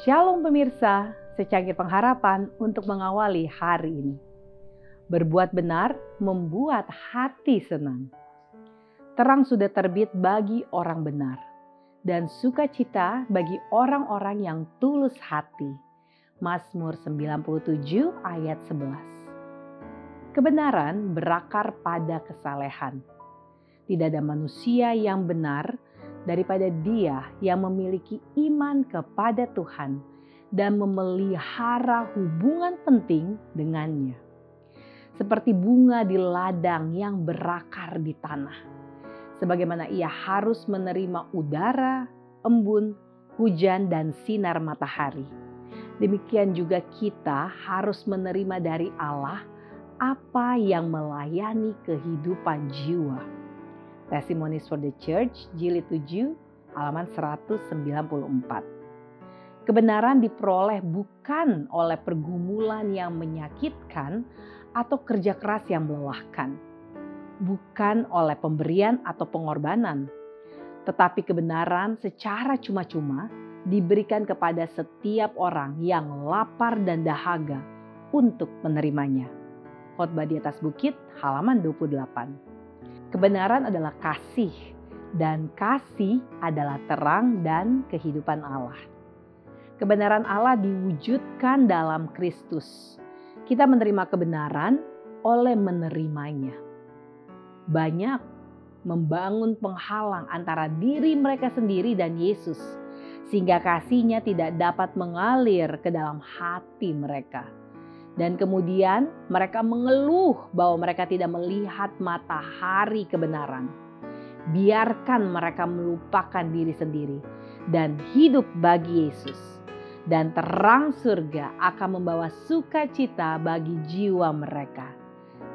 Shalom pemirsa, secangkir pengharapan untuk mengawali hari ini. Berbuat benar membuat hati senang. Terang sudah terbit bagi orang benar dan sukacita bagi orang-orang yang tulus hati. Mazmur 97 ayat 11. Kebenaran berakar pada kesalehan. Tidak ada manusia yang benar daripada dia yang memiliki iman kepada Tuhan dan memelihara hubungan penting dengannya. Seperti bunga di ladang yang berakar di tanah. Sebagaimana ia harus menerima udara, embun, hujan, dan sinar matahari. Demikian juga kita harus menerima dari Allah apa yang melayani kehidupan jiwa Testimonies for the Church, jilid 7, halaman 194. Kebenaran diperoleh bukan oleh pergumulan yang menyakitkan atau kerja keras yang melelahkan. Bukan oleh pemberian atau pengorbanan. Tetapi kebenaran secara cuma-cuma diberikan kepada setiap orang yang lapar dan dahaga untuk menerimanya. Khotbah di atas bukit halaman 28. Kebenaran adalah kasih, dan kasih adalah terang dan kehidupan Allah. Kebenaran Allah diwujudkan dalam Kristus. Kita menerima kebenaran oleh menerimanya. Banyak membangun penghalang antara diri mereka sendiri dan Yesus, sehingga kasihnya tidak dapat mengalir ke dalam hati mereka. Dan kemudian mereka mengeluh bahwa mereka tidak melihat matahari kebenaran. Biarkan mereka melupakan diri sendiri dan hidup bagi Yesus. Dan terang surga akan membawa sukacita bagi jiwa mereka.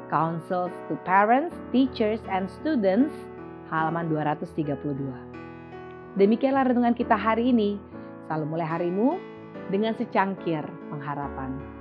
Councils to Parents, Teachers, and Students, halaman 232. Demikianlah renungan kita hari ini. Selalu mulai harimu dengan secangkir pengharapan.